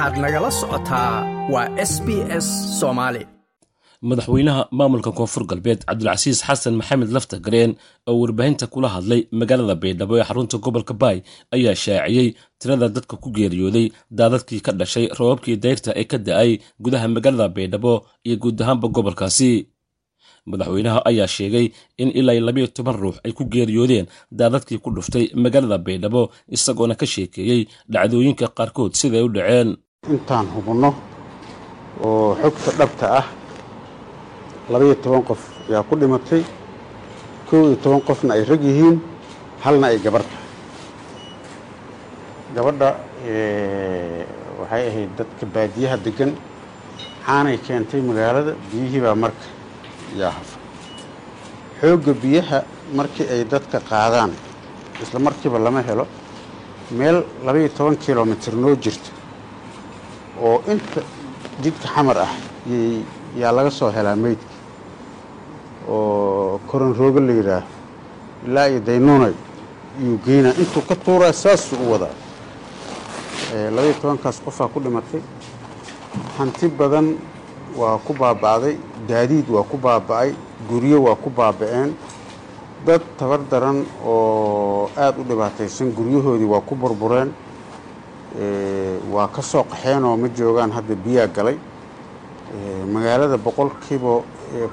waxaad nagala socotaa waa s b s soomaali madaxweynaha maamulka koonfur galbeed cabdulcasiis xasan maxamed lafta gareen oo warbaahinta kula hadlay magaalada baydhabo ee xarunta gobolka baay ayaa shaaciyey tirada dadka ku geeriyooday daadadkii ka dhashay roobabkii dayrta ee ka da'ay gudaha magaalada baydhabo iyo guud ahaanba gobolkaasi. Madaxweynaha ayaa sheegay in ilaa labayo toban ruux ay ku geeriyoodeen daadadkii ku dhuftay magaalada baydhabo isagoona ka sheekeeyey dhacdooyinka qaarkood siday u dhaceen intaan hubinno oo xogta dhabta ah labaiyo toban qof ayaa ku dhimatay kow iyo toban qofna ay rag yihiin halna ay gabar tahay. Gabadha waxay ahayd dadka baadiyaha deggan caanay keentay magaalada biyihii baa marka yaa hafa. Xoogga biyaha markii ay dadka qaadaan isla markiiba lama helo meel labaiyo toban kilomitir noo jirta oo inta jidka xamar ah yaa laga soo helaa meydka oo koron roogo la yidhaah ilaa iyo daynuunay iyuu geynaa. Intuu ka tuuraa saasuu u wadaa. Labaiyo tobankaas qofaa ku dhimatay. Hanti badan waa ku baaba'day gaadiid waa ku baaba'ay guryo waa ku baaba'een. Dad tabar daran oo aada u dhibaataysan guryahoodii waa ku burbureen waa ka soo qaxeen oo ma joogaan hadda biyaa galay. Magaalada boqolkiiba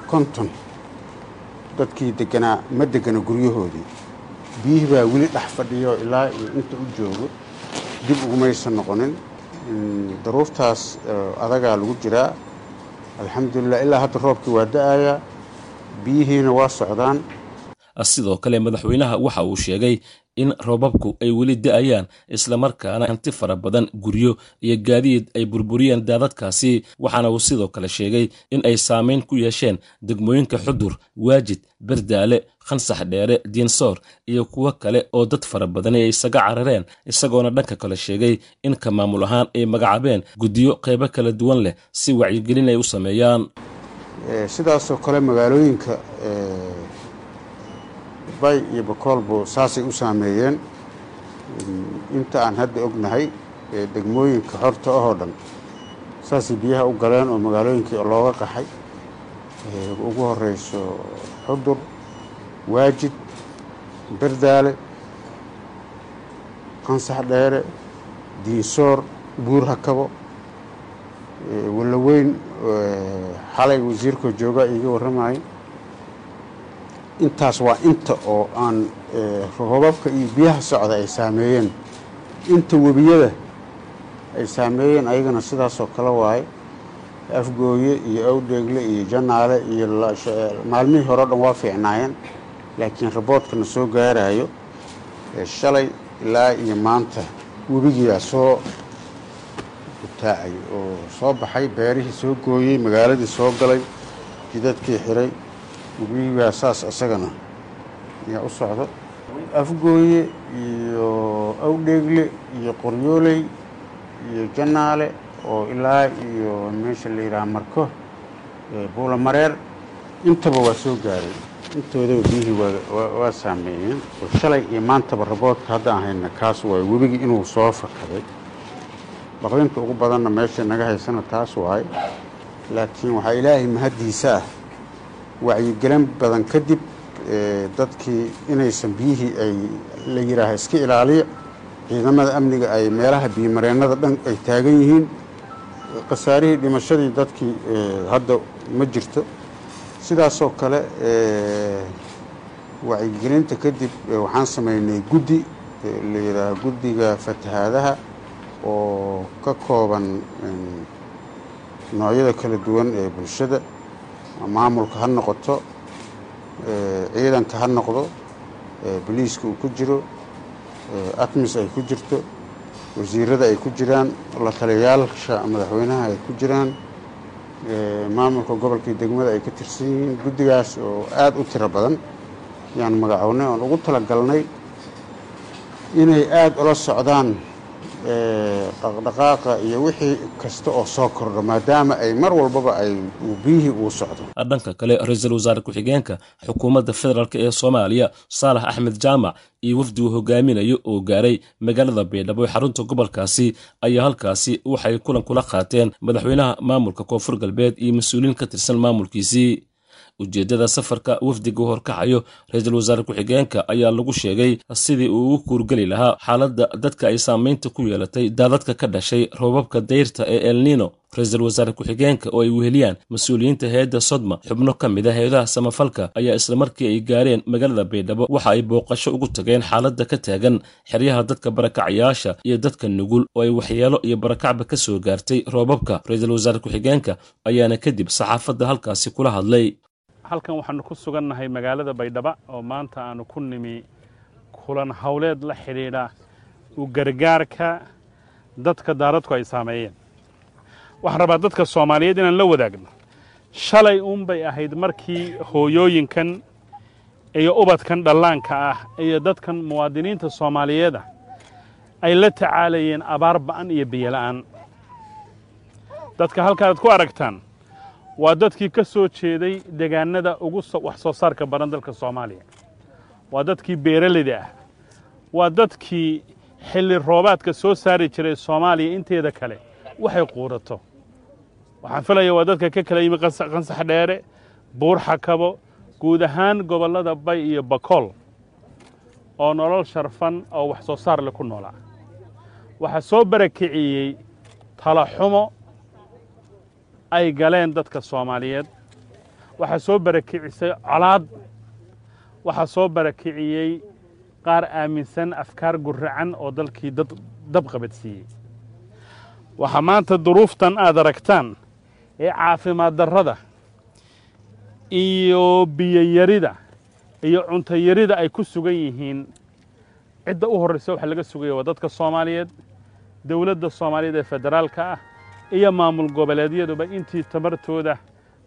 konton dadkii deganaa ma degana guryahoodii. Biyihii baa weli dhex fadhiyo ilaa iyo inta u joogo. Dib ugumaysan noqonin. Daruurtaas adagaa lagu jiraa. Alxamdulilah ilaa hadda roobkii waa da'ayaa. Biyihiina waa socdaan sidoo kale madaxweynaha waxa uu sheegay in roobabku ay weli da'ayaan islamarkaana hanti fara badan guryo iyo gaadiid ay burburiyeen daadadkaasi. Waxaana uu sidoo kale sheegay in ay saamayn ku yeesheen degmooyinka xudur waajid berdaale khansax dheere diinsoor iyo kuwo kale oo dad fara badani ay isaga carareen isagoona dhanka kale sheegay in ka maamul ahaan ay magacaabeen guddiyo qaybo kala duwan leh si wacyigelin ay u sameeyaan. Sidaasoo kale magaalooyinka bay iyo bakoolbu saasay u saameeyeen. Inta aan hadda ognahay degmooyinka xorta ahoo dhan saasay biyaha u galeen oo magaalooyinkii looga qaxay. Ugu horeyso xudur waajid berdaale qansax dheere diinsoor buur hakabo. Wallaweyn xalay wasiirkoo joogaa iiga warramayay intaas waa inta oo aan roobabka iyo biyaha socda ay saameeyeen. Inta webiyada ay saameeyeen ayagana sidaasoo kale waaye afgooye iyo awdheegle iyo janaale iyo maalmihii hore o dhan waa fiicnaayeen laakiin raboodkana soo gaarayo shalay ilaa iyo maanta webigiyaa soo gutaacay oo soo baxay beerihii soo gooyey magaaladii soo galay jidadkii xiray webigaa saas isagana ayaa u socdo. Afgooye iyo awdheegle iyo qoryooley iyo janaale oo ilaa iyo meesha la yidhaha marko buulamareer intaba waa soo gaaray. Intoodaba biyihii waa saameeyeen. Oo shalay iyo maantaba raboodka hadda aan hayna kaas waaye webigii inuu soo fakaday. Baqdinta ugu badanna meesha naga haysana taas waaye laakiin waxaa ilaahay mahaddiisa ah wacyigelin badan kadib dadkii inaysan biyihii ay la yidhaaha iska ilaaliya ciidamada amniga ay meelaha biyomareennada dhan ay taagan yihiin. Khasaarihii dhimashadii dadkii hadda ma jirto. Sidaasoo kale wacyigelinta kadib waxaan samaynay guddi la yidhaaha guddiga fatahaadaha oo ka kooban noocyada kala duwan ee bulshada maamulka ha noqoto ciidanka ha noqdo boliiska uu ku jiro atmis ay ku jirto wasiirada ay ku jiraan la taliyayaasha madaxweynaha ay ku jiraan maamulka gobolkii degmada ay ka tirsan yihiin guddigaas oo aada u tiro badan yaan magacownay oon ugu talagalnay inay aada ula socdaan dhaqdhaqaaqa iyo wixii kasta oo soo kordho maadaama ay mar walbaba ay biyihii uu socdo. Dhanka kale ra'iisul wasaare ku-xigeenka xukuumadda federaalk ee soomaaliya saalax axmed jaamac iyo wafdi uu hogaaminayo oo gaaray magaalada baydhabo xarunta gobolkaasi ayaa halkaasi waxay kulan kula qaateen madaxweynaha maamulka koonfur galbeed iyo mas'uuliyiin ka tirsan maamulkiisii ujeeddada safarka wafdiga u horkacayo ra'iisul wasaare ku-xigeenka ayaa lagu sheegay sidii uu ugu kuurgeli lahaa xaaladda dadka ay saamaynta ku yeelatay daadadka ka dhashay roobabka dayrta ee elnino ra'iisul wasaare ku-xigeenka oo ay weheliyaan mas'uuliyiinta hay'adda sodma xubno ka mid a hay'adaha samafalka ayaa islamarkii ay gaareen magaalada baydhabo waxa ay booqasho ugu tageen xaaladda ka taagan xeryaha dadka barakacyaasha iyo dadka nugul oo ay waxyeelo iyo barakacba ka soo gaartay roobabka. Ra'iisul wasaare ku-xigeenka ayaana kadib saxaafadda halkaasi kula hadlay halkan waxaanu ku sugannahay magaalada baydhaba oo maanta aanu ku nimi kulan howleed la xidhiidha u gargaarka dadka daaradku ay saameeyeen. Waxaan rabaa dadka soomaaliyeed inaan la wadaagno. Shalay uunbay ahayd markii hooyooyinkan iyo ubadkan dhallaanka ah iyo dadkan muwaadiniinta soomaaliyeeda ay la tacaalayeen abaar ba'an iyo biyola'aan dadka halkaaad ku aragtaan waa dadkii ka soo jeeday degaanada ugu wax soo saarka baran dalka soomaaliya. Waa dadkii beeralayda ah. Waa dadkii xilli roobaadka soo saari jiray soomaaliya inteeda kale. Waxay quurato. Waxaan filaya waa dadka ka kala yimi qansax dheere buur xakabo guud ahaan gobollada bay iyo bakool oo nolol sharfan oo wax soo saar leh ku noolaa. Waxaa soo barakiciyey talaxumo ay galeen dadka soomaaliyeed. Waxaa soo barakicisay colaad. Waxaa soo barakiciyey qaar aaminsan afkaar guracan oo dalkii dad dab qabadsiiyey waxaa maanta duruuftan aad aragtaan ee caafimaad darrada iyo biyoyarida iyo cuntayarida ay ku sugan yihiin cidda u horraysa waxa laga sugaya waa dadka soomaaliyeed. Dowladda soomaaliyeed ee federaalka ah iyo maamul goboleedyaduba intii tamartooda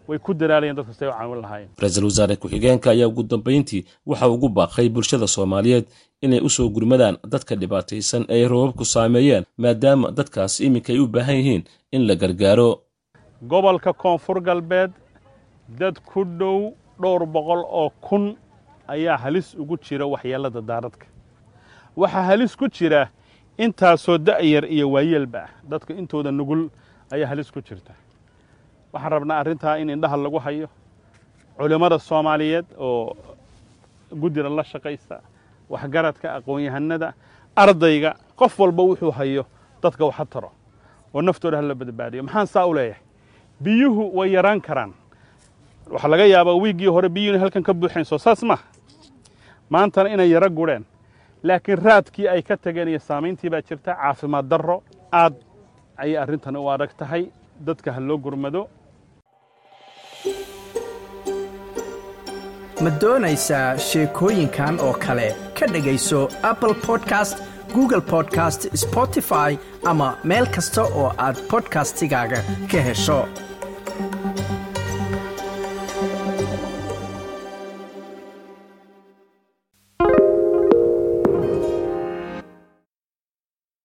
way ku dadaalayeen dadka siday u caawin lahaayeen. Ra'iisul wasaare ku-xigeenka ayaa ugu dambayntii waxa ugu baaqay bulshada soomaaliyeed inay u soo gurmadaan dadka dhibaataysan ee ay roobabku saameeyeen maadaama dadkaas iminka ay u baahan yihiin in la gargaaro. Gobolka koonfur galbeed dad ku dhow dhowr boqol oo kun ayaa halis ugu jira waxyeellada daaradka. Waxaa halis ku jira intaasoo da'yar iyo waayeelba ah dadka intooda nugul ayaa halis ku jirta. Waxaan rabnaa arrintaa in indhaha lagu hayo. Culimmada soomaaliyeed oo guddida la shaqaysa waxgaradka aqoon-yahanada ardayga qof walba wuxuu hayo dadka waxa taro. Oo naftooda hala badbaadiyo. Maxaan saa u leeyahay? Biyuhu way yaraan karaan. Waxaa laga yaabaa wiiggii hore biyuhu inay halkan ka buuxeen soo saas maaha maantana inay yaro gureen. Laakiin raadkii ay ka tageen iyo saamayntii baa jirta caafimaad darro aad ayay arrintani u adag tahay. Dadka ha loo gurmado. Ma doonaysaa sheekooyinkan oo kale? Ka dhegayso apple podcast google podcast spotify ama meel kasta oo aad bodkastigaaga ka hesho